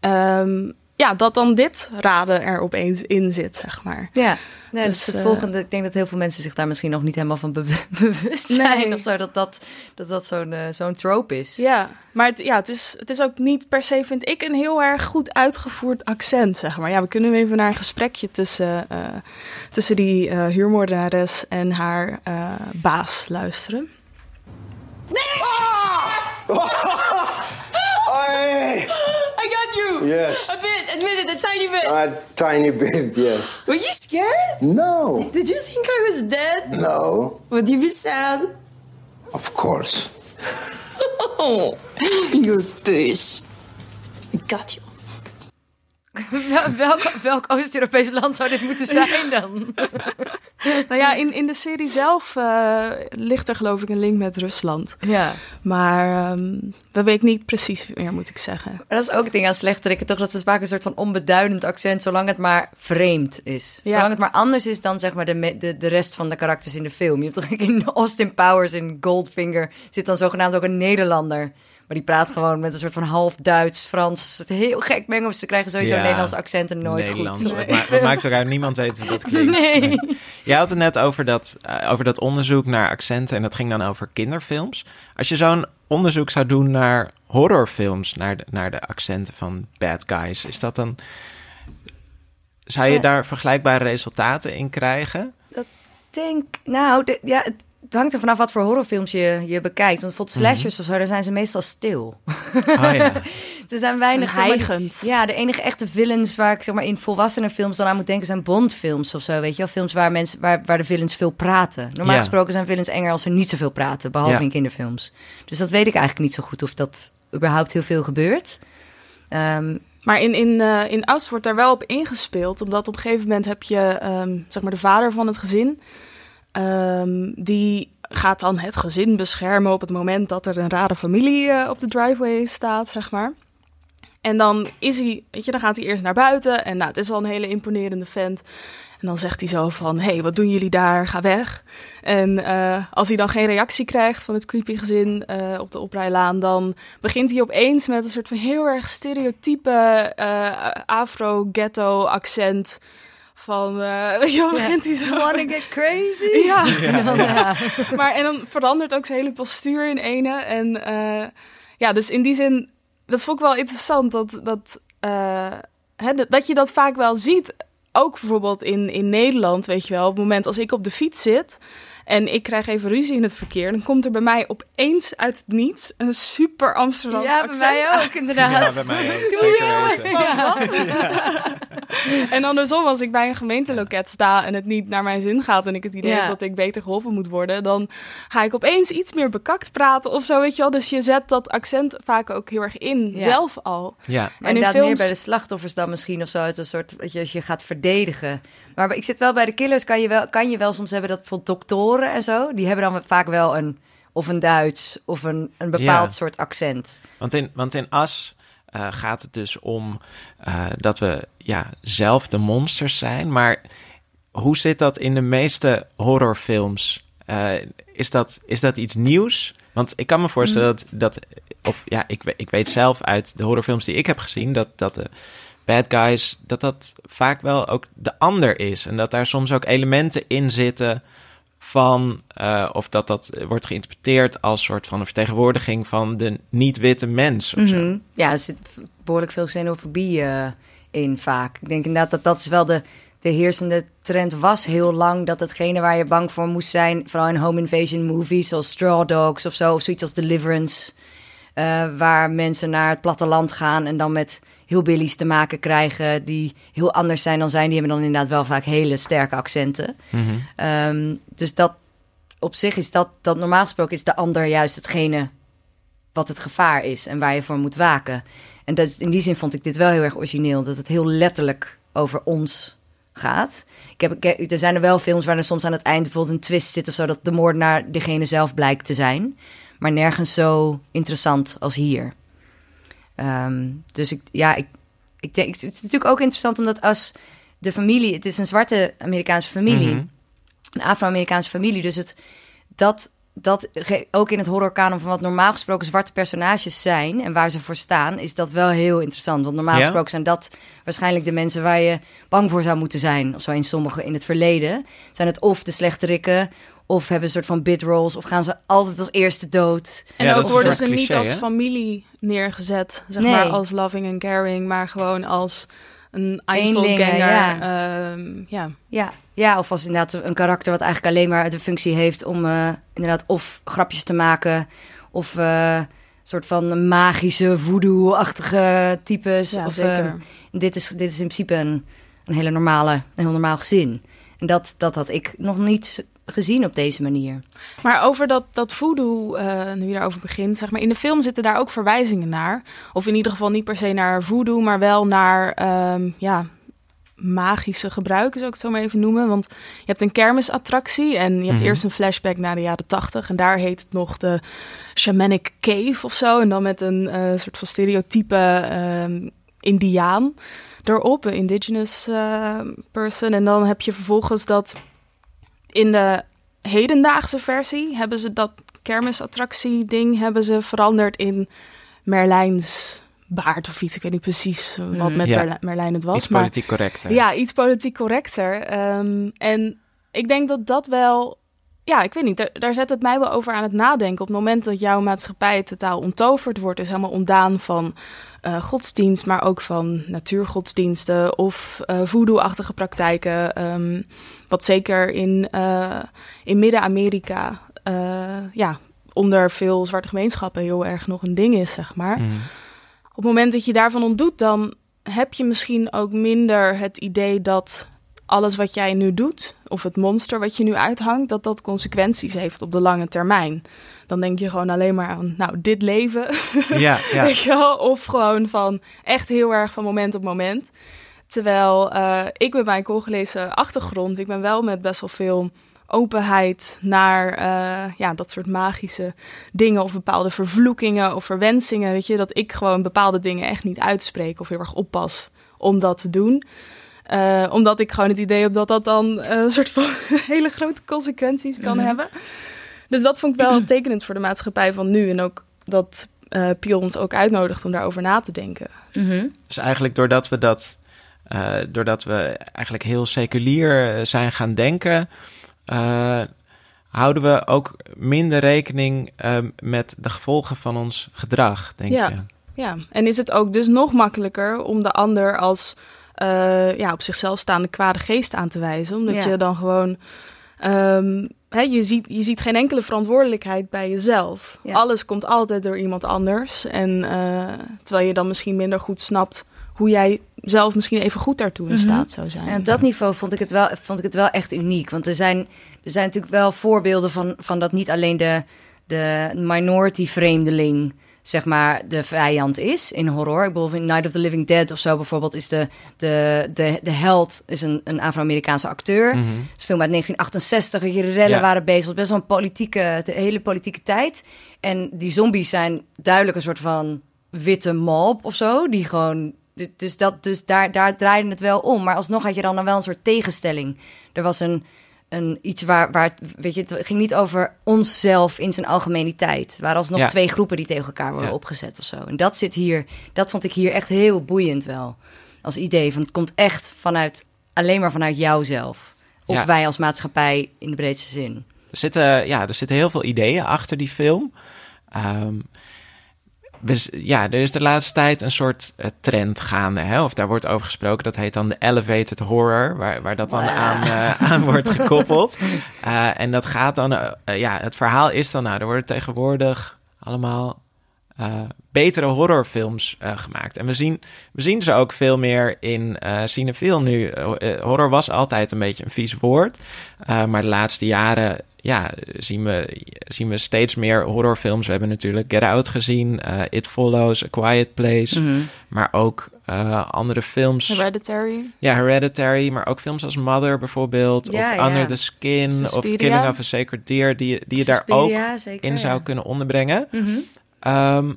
Ehm, ja, dat dan dit raden er opeens in zit, zeg maar. Ja, nee, Dus, dus de eh, volgende. Ik denk dat heel veel mensen zich daar misschien nog niet helemaal van bewu- bewust zijn. Nee. Of zo, dat dat, dat, dat zo'n eh, zo'n trope is. Ja, maar het, ja, het, is, het is ook niet per se, vind ik, een heel erg goed uitgevoerd accent, zeg maar. Ja, we kunnen even naar een gesprekje tussen, eh, tussen die eh huurmoordenares en haar eh, baas luisteren. Hey! I got you. Yes. A bit, admit it, a tiny bit. A tiny bit, yes. Were you scared? No. Did you think I was dead? No. Would you be sad? Of course. Oh, you're puss. I got you. Wel- welk welk Oost-Europees land zou dit moeten zijn dan? Nou ja, in, in de serie zelf eh, ligt er geloof ik een link met Rusland. Ja. Maar ehm dat weet ik niet precies meer, moet ik zeggen. Maar dat is ook het ding aan slechterikken, toch? Dat is vaak een soort van onbeduidend accent, zolang het maar vreemd is. Ja. Zolang het maar anders is dan zeg maar de, de, de rest van de karakters in de film. Je hebt toch in Austin Powers in Goldfinger zit dan zogenaamd ook een Nederlander. Maar die praat gewoon met een soort van half Duits, Frans. Het heel gek mengen. Ze krijgen sowieso Ja, Nederlandse accenten nooit Nederlands. goed. Ma- het maakt ook uit, niemand weet hoe dat klinkt. Nee. Jij had het net over dat, eh, over dat onderzoek naar accenten en dat ging dan over kinderfilms. Als je zo'n onderzoek zou doen naar horrorfilms, naar de, naar de accenten van bad guys, is dat dan... Zou je Ja. daar vergelijkbare resultaten in krijgen? denk, nou, de- ja, het het hangt er vanaf wat voor horrorfilms je, je bekijkt. Want bijvoorbeeld Mhm. slashers of zo, daar zijn ze meestal stil. Oh ja. Er zijn weinig... En zeg maar, hijgend. ja, de enige echte villains waar ik zeg maar in volwassenenfilms dan aan moet denken zijn Bondfilms of zo, weet je wel? Films waar, mensen, waar, waar de villains veel praten. Normaal Ja. gesproken zijn villains enger als ze niet zoveel praten, behalve Ja. in kinderfilms. Dus dat weet ik eigenlijk niet zo goed of dat überhaupt heel veel gebeurt. Ehm, Maar in, in, eh, in As wordt daar wel op ingespeeld. Omdat op een gegeven moment heb je ehm, zeg maar de vader van het gezin. Ehm, die gaat dan het gezin beschermen op het moment dat er een rare familie eh, op de driveway staat, zeg maar. En dan is hij, weet je, dan gaat hij eerst naar buiten. En nou, het is al een hele imponerende vent. En dan zegt hij zo van, hé, hey, wat doen jullie daar? Ga weg. En eh, als hij dan geen reactie krijgt van het creepy gezin eh, op de oprijlaan... dan begint hij opeens met een soort van heel erg stereotype afro-ghetto-accent... Van, eh, weet je wel, begint hij zo... Wanna get crazy? Ja. Ja, ja. maar en dan verandert ook zijn hele postuur in ene. En eh, ja, dus in die zin, dat vond ik wel interessant. Dat, dat, eh, hè, dat- dat je dat vaak wel ziet. Ook bijvoorbeeld in, in Nederland, weet je wel. Op het moment als ik op de fiets zit en ik krijg even ruzie in het verkeer... dan komt er bij mij opeens uit het niets een super Amsterdam Ja, bij mij ook, inderdaad. Ja, bij mij ook. Zeker weten. Ja. En andersom, als ik bij een gemeenteloket sta en het niet naar mijn zin gaat en ik het idee Ja. heb dat ik beter geholpen moet worden, dan ga ik opeens iets meer bekakt praten of zo, weet je wel. Dus je zet dat accent vaak ook heel erg in, Ja. zelf al. Ja. En in films- meer bij de slachtoffers dan misschien of zo. Het is een soort, weet je, als je gaat verdedigen. Maar ik zit wel bij de killers, kan je wel, kan je wel soms hebben dat bijvoorbeeld doktoren en zo. Die hebben dan vaak wel een, of een Duits of een, een bepaald Ja. soort accent. Want in, want in As eh, gaat het dus om eh, dat we ja, zelf de monsters zijn. Maar hoe zit dat in de meeste horrorfilms? Eh, is, dat, is dat iets nieuws? Want ik kan me voorstellen dat, dat of ja, ik, ik weet zelf uit de horrorfilms die ik heb gezien, dat, dat de bad guys, dat dat vaak wel ook de ander is. En dat daar soms ook elementen in zitten van, eh, of dat dat wordt geïnterpreteerd als soort van een vertegenwoordiging van de niet-witte mens. Mhm. Ja, er zit behoorlijk veel xenofobie eh, in vaak. Ik denk inderdaad dat dat wel de, de heersende trend was heel lang. Dat hetgene waar je bang voor moest zijn, vooral in home invasion movies zoals Straw Dogs of zo, of zoiets als Deliverance. Eh, waar mensen naar het platteland gaan en dan met hillbillies te maken krijgen die heel anders zijn dan zij. Die hebben dan inderdaad wel vaak hele sterke accenten. Mhm. Ehm, dus dat op zich is dat, dat normaal gesproken is de ander juist hetgene wat het gevaar is en waar je voor moet waken. En dat, in die zin vond ik dit wel heel erg origineel, dat het heel letterlijk over ons gaat. Ik heb, ik- er zijn er wel films waar er soms aan het eind bijvoorbeeld een twist zit of zo, dat de moordenaar degene zelf blijkt te zijn. Maar nergens zo interessant als hier. Ehm, dus ik, ja, ik, ik denk, het is natuurlijk ook interessant omdat als de familie, het is een zwarte Amerikaanse familie, Mhm. een Afro-Amerikaanse familie, dus het, dat dat ook in het horrorkanon van wat normaal gesproken zwarte personages zijn en waar ze voor staan, is dat wel heel interessant. Want normaal Ja? gesproken zijn dat waarschijnlijk de mensen waar je bang voor zou moeten zijn. Of zo in sommige in het verleden. Zijn het of de slechterikken, of hebben een soort van bidrolls, of gaan ze altijd als eerste dood. En Ja, ook worden ze niet als hè? familie neergezet, zeg Nee. maar als loving en caring, maar gewoon als een Einzelganger. ja. ehm, ja. Ja, ja, of als inderdaad een karakter wat eigenlijk alleen maar de functie heeft om eh, inderdaad of grapjes te maken, of eh, een soort van magische voodoo-achtige types. Ja, of, zeker. eh, dit, is, dit is in principe een, een hele normale, een heel normaal gezin. En dat, dat had ik nog niet gezien op deze manier. Maar over dat, dat voodoo, eh, nu je daarover begint, zeg maar, in de film zitten daar ook verwijzingen naar. Of in ieder geval niet per se naar voodoo, maar wel naar ehm, ja, magische gebruiken, zou ik het zo maar even noemen. Want je hebt een kermisattractie en je hebt Mhm. eerst een flashback naar de jaren tachtig. En daar heet het nog de Shamanic Cave of zo. En dan met een eh, soort van stereotype ehm, indiaan erop, een indigenous eh, person. En dan heb je vervolgens dat in de hedendaagse versie hebben ze dat kermisattractie ding hebben ze veranderd in Merlijns baard of iets. Ik weet niet precies wat Mm. met Ja. Merlijn, het was. Iets maar politiek correcter. ja, iets politiek correcter. Ehm, en ik denk dat dat wel... Ja, ik weet niet. Daar, daar zet het mij wel over aan het nadenken. Op het moment dat jouw maatschappij totaal onttoverd wordt... dus helemaal ontdaan van eh, godsdienst... maar ook van natuurgodsdiensten... of eh voodoo-achtige praktijken. ehm, wat zeker in, eh, in Midden-Amerika... eh, ja, onder veel zwarte gemeenschappen heel erg nog een ding is, zeg maar Mhm. op het moment dat je daarvan ontdoet, dan heb je misschien ook minder het idee dat alles wat jij nu doet, of het monster wat je nu uithangt, dat dat consequenties heeft op de lange termijn. Dan denk je gewoon alleen maar aan, nou, dit leven. Ja, ja. Weet je wel? Of gewoon van echt heel erg van moment op moment. Terwijl eh, ik met mijn Congolese achtergrond, ik ben wel met best wel veel openheid naar eh, ja, dat soort magische dingen of bepaalde vervloekingen of verwensingen. Weet je, dat ik gewoon bepaalde dingen echt niet uitspreek of heel erg oppas om dat te doen. Eh, omdat ik gewoon het idee heb dat dat dan een soort van hele grote consequenties kan Mhm. hebben. Dus dat vond ik wel tekenend voor de maatschappij van nu. En ook dat eh Piel ons ook uitnodigt om daarover na te denken. Dus eigenlijk doordat we dat, eh, doordat we eigenlijk heel seculier eh, zijn gaan denken, eh, houden we ook minder rekening eh, met de gevolgen van ons gedrag, denk ja. je? Ja, en is het ook dus nog makkelijker om de ander als eh, ja, op zichzelf staande kwade geest aan te wijzen. Omdat Ja. je dan gewoon... ehm, hè, je, ziet, je ziet geen enkele verantwoordelijkheid bij jezelf. Ja. Alles komt altijd door iemand anders. En eh, terwijl je dan misschien minder goed snapt hoe jij zelf misschien even goed daartoe in Mhm. staat zou zijn. En op dat niveau vond ik het wel, vond ik het wel echt uniek. Want er zijn, er zijn natuurlijk wel voorbeelden van, van dat niet alleen de, de minority vreemdeling zeg maar de vijand is in horror. Ik bedoel, in Night of the Living Dead of zo bijvoorbeeld is de, de, de, de held is een, een Afro-Amerikaanse acteur. Mhm. Het is een film uit 1968, weet je, de rellen waren bezig. Het was best wel een politieke, de hele politieke tijd. En die zombies zijn duidelijk een soort van witte mob of zo, die gewoon... Dus, dat, dus daar, daar draaide het wel om. Maar alsnog had je dan, dan wel een soort tegenstelling. Er was een, een iets waar, waar het, weet je, het ging niet over onszelf in zijn algemeniteit. Het waren alsnog Ja. twee groepen die tegen elkaar worden Ja. opgezet of zo. En dat zit hier, dat vond ik hier echt heel boeiend wel. Als idee van het komt echt vanuit, alleen maar vanuit jouzelf. Of Ja. wij als maatschappij in de breedste zin. Er zitten, ja, er zitten heel veel ideeën achter die film. Ehm, z- ja, er is de laatste tijd een soort eh, trend gaande. Hè? Of daar wordt over gesproken. Dat heet dan de elevated horror. Waar, waar dat dan aan, eh, aan wordt gekoppeld. Eh, en dat gaat dan... ja, het verhaal is dan... Nou, er worden tegenwoordig allemaal... betere horrorfilms gemaakt. En we zien, we zien ze ook veel meer in eh cinefiel nu. Horror was altijd een beetje een vies woord. Maar de laatste jaren ja, zien, we, zien we steeds meer horrorfilms. We hebben natuurlijk Get Out gezien, eh, It Follows, A Quiet Place. Mhm. Maar ook eh, andere films. Hereditary. Ja, Hereditary, maar ook films als Mother bijvoorbeeld. Ja, of ja. Under the Skin. Of. Killing of a Sacred Deer. Die, die je daar ook zeker, in zou ja. kunnen onderbrengen. Mhm. Ehm,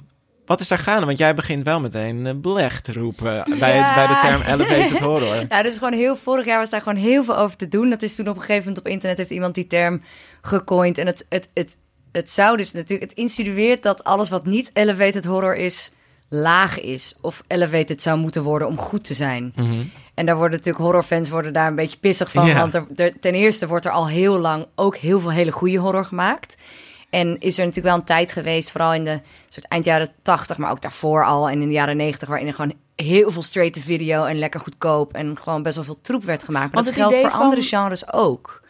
wat is daar gaande? Want jij begint wel meteen eh, blech te roepen bij, Ja. bij de term elevated horror. Ja, dus gewoon heel, vorig jaar was daar gewoon heel veel over te doen. Dat is toen op een gegeven moment op internet heeft iemand die term gecoind. En het, het, het, het zou dus natuurlijk... Het insinueert dat alles wat niet elevated horror is... laag is. Of elevated zou moeten worden om goed te zijn. Mhm. En daar worden natuurlijk horrorfans worden daar een beetje pissig van. Want er, er- ten eerste wordt er al heel lang ook heel veel hele goede horror gemaakt. En is er natuurlijk wel een tijd geweest, vooral in de soort eind jaren 80, maar ook daarvoor al en in de jaren 90, waarin er gewoon heel veel straight to video en lekker goedkoop en gewoon best wel veel troep werd gemaakt. Maar Want dat geldt voor van- andere genres ook.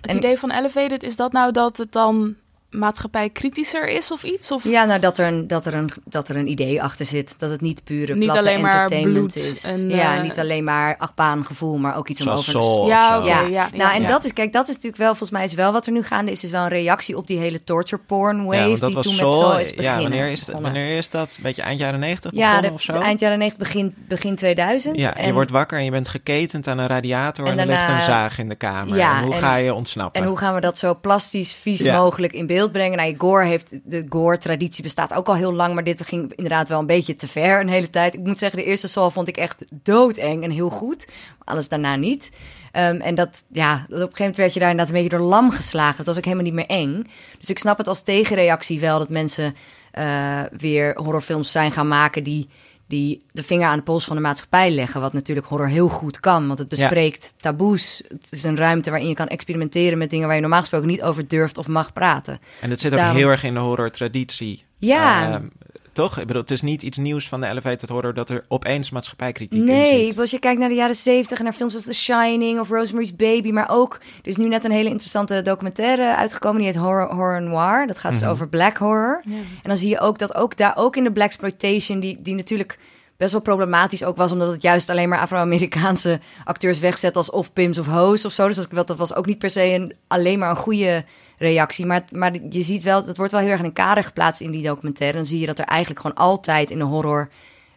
Het En- idee van Elevated, is dat nou dat het dan maatschappij kritischer is of iets? Of Ja, nou dat er, een, dat, er een, dat er een idee achter zit. Dat het niet pure Niet platte alleen maar entertainment bloed is. en, ja, eh, niet alleen maar achtbaangevoel, maar ook iets om over... Of Ja, Ja, ja, ja, nou en ja. dat is, kijk, dat is natuurlijk wel, volgens mij is wel wat er nu gaande is, is wel een reactie op die hele torture porn wave Ja, die was toen met Saw is ja, beginnen. wanneer is, dat, wanneer is dat? Een beetje eind jaren 90 Ja, begonnen de, of zo? eind jaren 90, begin, begin 2000. Ja, je wordt wakker en je bent geketend aan een radiator en, En er ligt een zaag in de kamer. Ja, en hoe en- ga je ontsnappen? en hoe gaan we dat zo plastisch, vies Ja. mogelijk in beeld brengen? Nou, gore heeft, de gore-traditie bestaat ook al heel lang, maar dit ging inderdaad wel een beetje te ver een hele tijd. Ik moet zeggen, de eerste Saw vond ik echt doodeng en heel goed. Alles daarna niet. Ehm, en dat, ja, op een gegeven moment werd je daar inderdaad een beetje door lam geslagen. Dat was ook helemaal niet meer eng. Dus ik snap het als tegenreactie wel dat mensen eh, weer horrorfilms zijn gaan maken die, die de vinger aan de pols van de maatschappij leggen. Wat natuurlijk horror heel goed kan, want het Ja. bespreekt taboes. Het is een ruimte waarin je kan experimenteren met dingen waar je normaal gesproken niet over durft of mag praten. En dat zit Dus ook daarom- heel erg in de horror-traditie. Ja. Ehm, toch? Ik bedoel, het is niet iets nieuws van de elevated horror dat er opeens maatschappijkritiek in Nee, zit. als je kijkt naar de jaren 70 en naar films als The Shining of Rosemary's Baby, maar ook, er is nu net een hele interessante documentaire uitgekomen, die heet Horror, horror Noir. Dat gaat dus Mhm. over black horror. Ja. En dan zie je ook dat ook daar, ook in de black exploitation, die, die natuurlijk best wel problematisch ook was, omdat het juist alleen maar Afro-Amerikaanse acteurs wegzet als of pims of hoes of zo. Dus dat, dat was ook niet per se een, alleen maar een goede reactie. Maar, maar je ziet wel, het wordt wel heel erg in een kader geplaatst in die documentaire. Dan zie je dat er eigenlijk gewoon altijd in de horror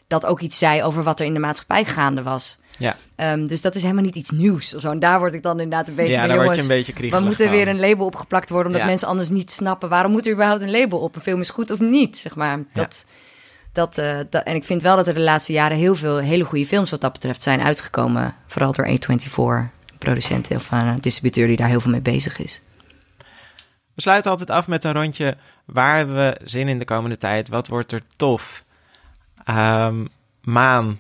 dat ook iets zei over wat er in de maatschappij gaande was. Ja. Ehm, dus dat is helemaal niet iets nieuws. Of zo. En daar word ik dan inderdaad een beetje Ja, van, daar word je een beetje kriegelig We moeten van. weer een label opgeplakt worden, omdat Ja. mensen anders niet snappen waarom moet er überhaupt een label op. Een film is goed of niet, zeg maar. Dat, dat, eh, dat, en ik vind wel dat er de laatste jaren heel veel hele goede films wat dat betreft zijn uitgekomen. Vooral door A24, producent of een distributeur die daar heel veel mee bezig is. We sluiten altijd af met een rondje. Waar hebben we zin in de komende tijd? Wat wordt er tof? Ehm, Maan.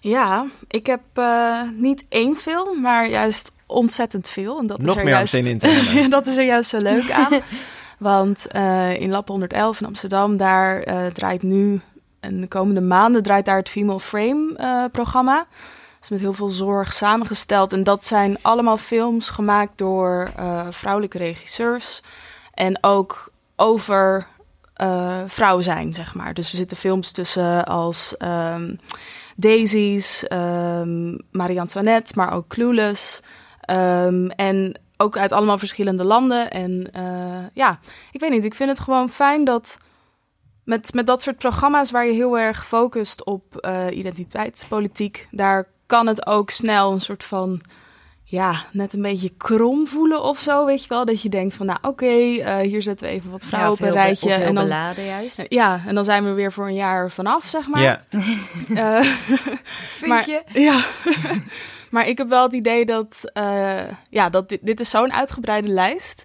Ja, ik heb eh, niet één film, maar juist ontzettend veel. En dat Nog is er meer juist, zin in te hebben. dat is er juist zo leuk aan. Want eh, in Lab 111 in Amsterdam, daar eh, draait nu... En de komende maanden draait daar het Female Frame programma. Is met heel veel zorg samengesteld. En dat zijn allemaal films gemaakt door eh, vrouwelijke regisseurs. En ook over eh vrouw zijn, zeg maar. Dus er zitten films tussen als ehm, Daisies, ehm Marie-Antoinette, maar ook Clueless. Ehm, en ook uit allemaal verschillende landen. En eh, ja, ik weet niet, ik vind het gewoon fijn dat met, met dat soort programma's waar je heel erg focust op eh, identiteitspolitiek, daar kan het ook snel een soort van, ja, net een beetje krom voelen of zo, weet je wel. Dat je denkt van, nou oké, eh, hier zetten we even wat vrouwen op een rijtje. en dan, beladen juist. Ja, en dan zijn we weer voor een jaar vanaf, zeg maar. Ja. Eh, Vind maar, je? Ja. maar ik heb wel het idee dat, eh, ja, dat dit, dit is zo'n uitgebreide lijst.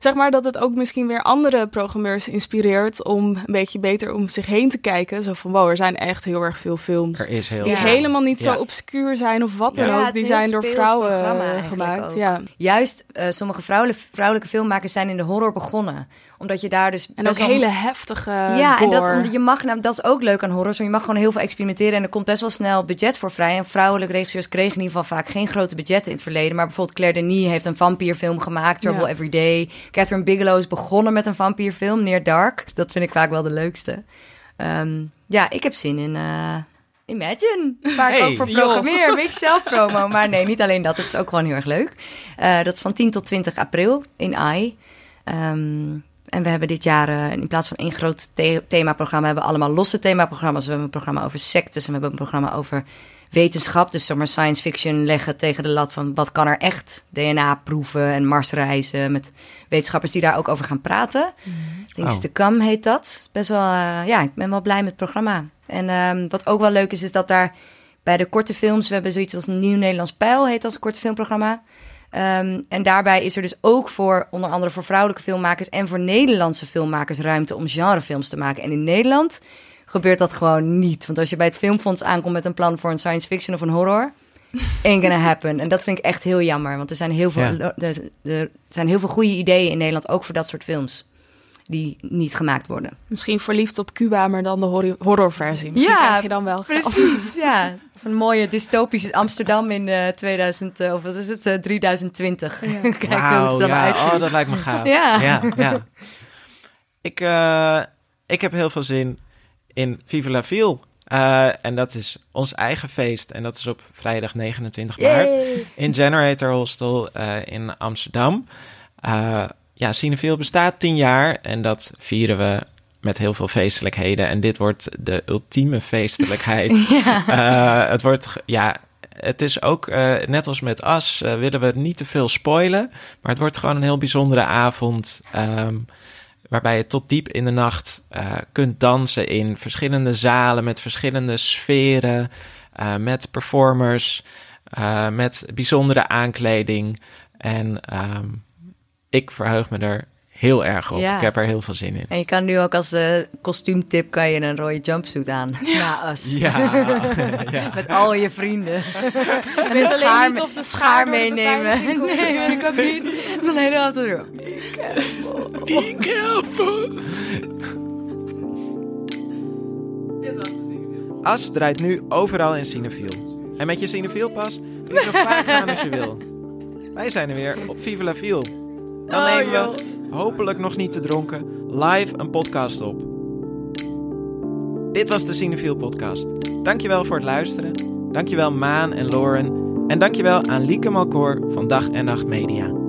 Zeg maar dat het ook misschien weer andere programmeurs inspireert om een beetje beter om zich heen te kijken. Zo van, wow, er zijn echt heel erg veel films Er is heel die helemaal niet zo obscuur zijn of wat dan ook. Die is een zijn door vrouwen gemaakt. Ja. Juist, eh, sommige vrouwelijke, vrouwelijke filmmakers zijn in de horror begonnen. Omdat je daar dus En ook best wel- hele heftige Ja, en dat, omdat je mag, nou, dat is ook leuk aan horror. Zo, je mag gewoon heel veel experimenteren en er komt best wel snel budget voor vrij. En vrouwelijke regisseurs kregen in ieder geval vaak geen grote budgetten in het verleden. Maar bijvoorbeeld Claire Denis heeft een vampierfilm gemaakt, Trouble Ja. Every Day. Catherine Bigelow is begonnen met een vampierfilm, Near Dark. Dat vind ik vaak wel de leukste. Ehm, ja, ik heb zin in... eh, Imagine, waar ik ook voor joh. programmeer. Een beetje zelfpromo. Maar nee, niet alleen dat. Het is ook gewoon heel erg leuk. Eh, dat is van 10 tot 20 april in AI. Ehm, en we hebben dit jaar eh, in plaats van één groot the- themaprogramma... hebben we allemaal losse themaprogramma's. We hebben een programma over sectes en we hebben een programma over wetenschap. Dus zeg maar science fiction leggen tegen de lat van... wat kan er echt? DNA-proeven en Marsreizen met wetenschappers die daar ook over gaan praten. Things Oh. to come heet dat. Best wel, eh, ja, ik ben wel blij met het programma. En ehm, wat ook wel leuk is, is dat daar bij de korte films... we hebben zoiets als Nieuw Nederlands Pijl, heet als een korte filmprogramma... Ehm, en daarbij is er dus ook voor onder andere voor vrouwelijke filmmakers en voor Nederlandse filmmakers ruimte om genrefilms te maken. En in Nederland gebeurt dat gewoon niet. Want als je bij het Filmfonds aankomt met een plan voor een science fiction of een horror, ain't gonna happen. En dat vind ik echt heel jammer, want er zijn heel veel, Ja. er, er zijn heel veel goede ideeën in Nederland, ook voor dat soort films, die niet gemaakt worden. Misschien verliefd op Cuba, maar dan de horror- horrorversie. Misschien krijg je dan wel geld. precies. Ja, van een mooie dystopische Amsterdam in eh 2000, eh, of wat is het, eh, 3020. Kijken hoe het Wauw, er dan ja. uitziet. Oh, dat lijkt me gaaf. Ja. ja, ja. Ik, eh, ik heb heel veel zin in Vive la Ville. Eh, en dat is ons eigen feest. En dat is op vrijdag 29 maart in Generator Hostel eh, in Amsterdam. Eh ja, Cineville bestaat tien jaar en dat vieren we met heel veel feestelijkheden. En dit wordt de ultieme feestelijkheid. Ja. Het wordt, ja, het is ook, net als met As, willen we niet te veel spoilen. Maar het wordt gewoon een heel bijzondere avond. ehm, waarbij je tot diep in de nacht eh, kunt dansen in verschillende zalen met verschillende sferen. eh, met performers, eh, met bijzondere aankleding. En ehm, ik verheug me er heel erg op. Ja. Ik heb er heel veel zin in. En je kan nu ook als eh, kostuumtip kan je een rode jumpsuit aan. Ja, us. Ja, ja. Met al je vrienden. en een schaar, niet of de schaar schaar door de meenemen. komt. Nee, weet ik ook niet. Dan de hele auto erop. Be careful. As draait nu overal in Cinefiel. En met je Cinefiel pas kun je zo vaak gaan als je wil. Wij zijn er weer op Vive la Viel. Dan Oh, nemen we, hopelijk nog niet te dronken, live een podcast op. Dit was de Cinefiel podcast. Dankjewel voor het luisteren. Dankjewel Maan en Lauren. En dankjewel aan Lieke Malkoor van Dag en Nacht Media.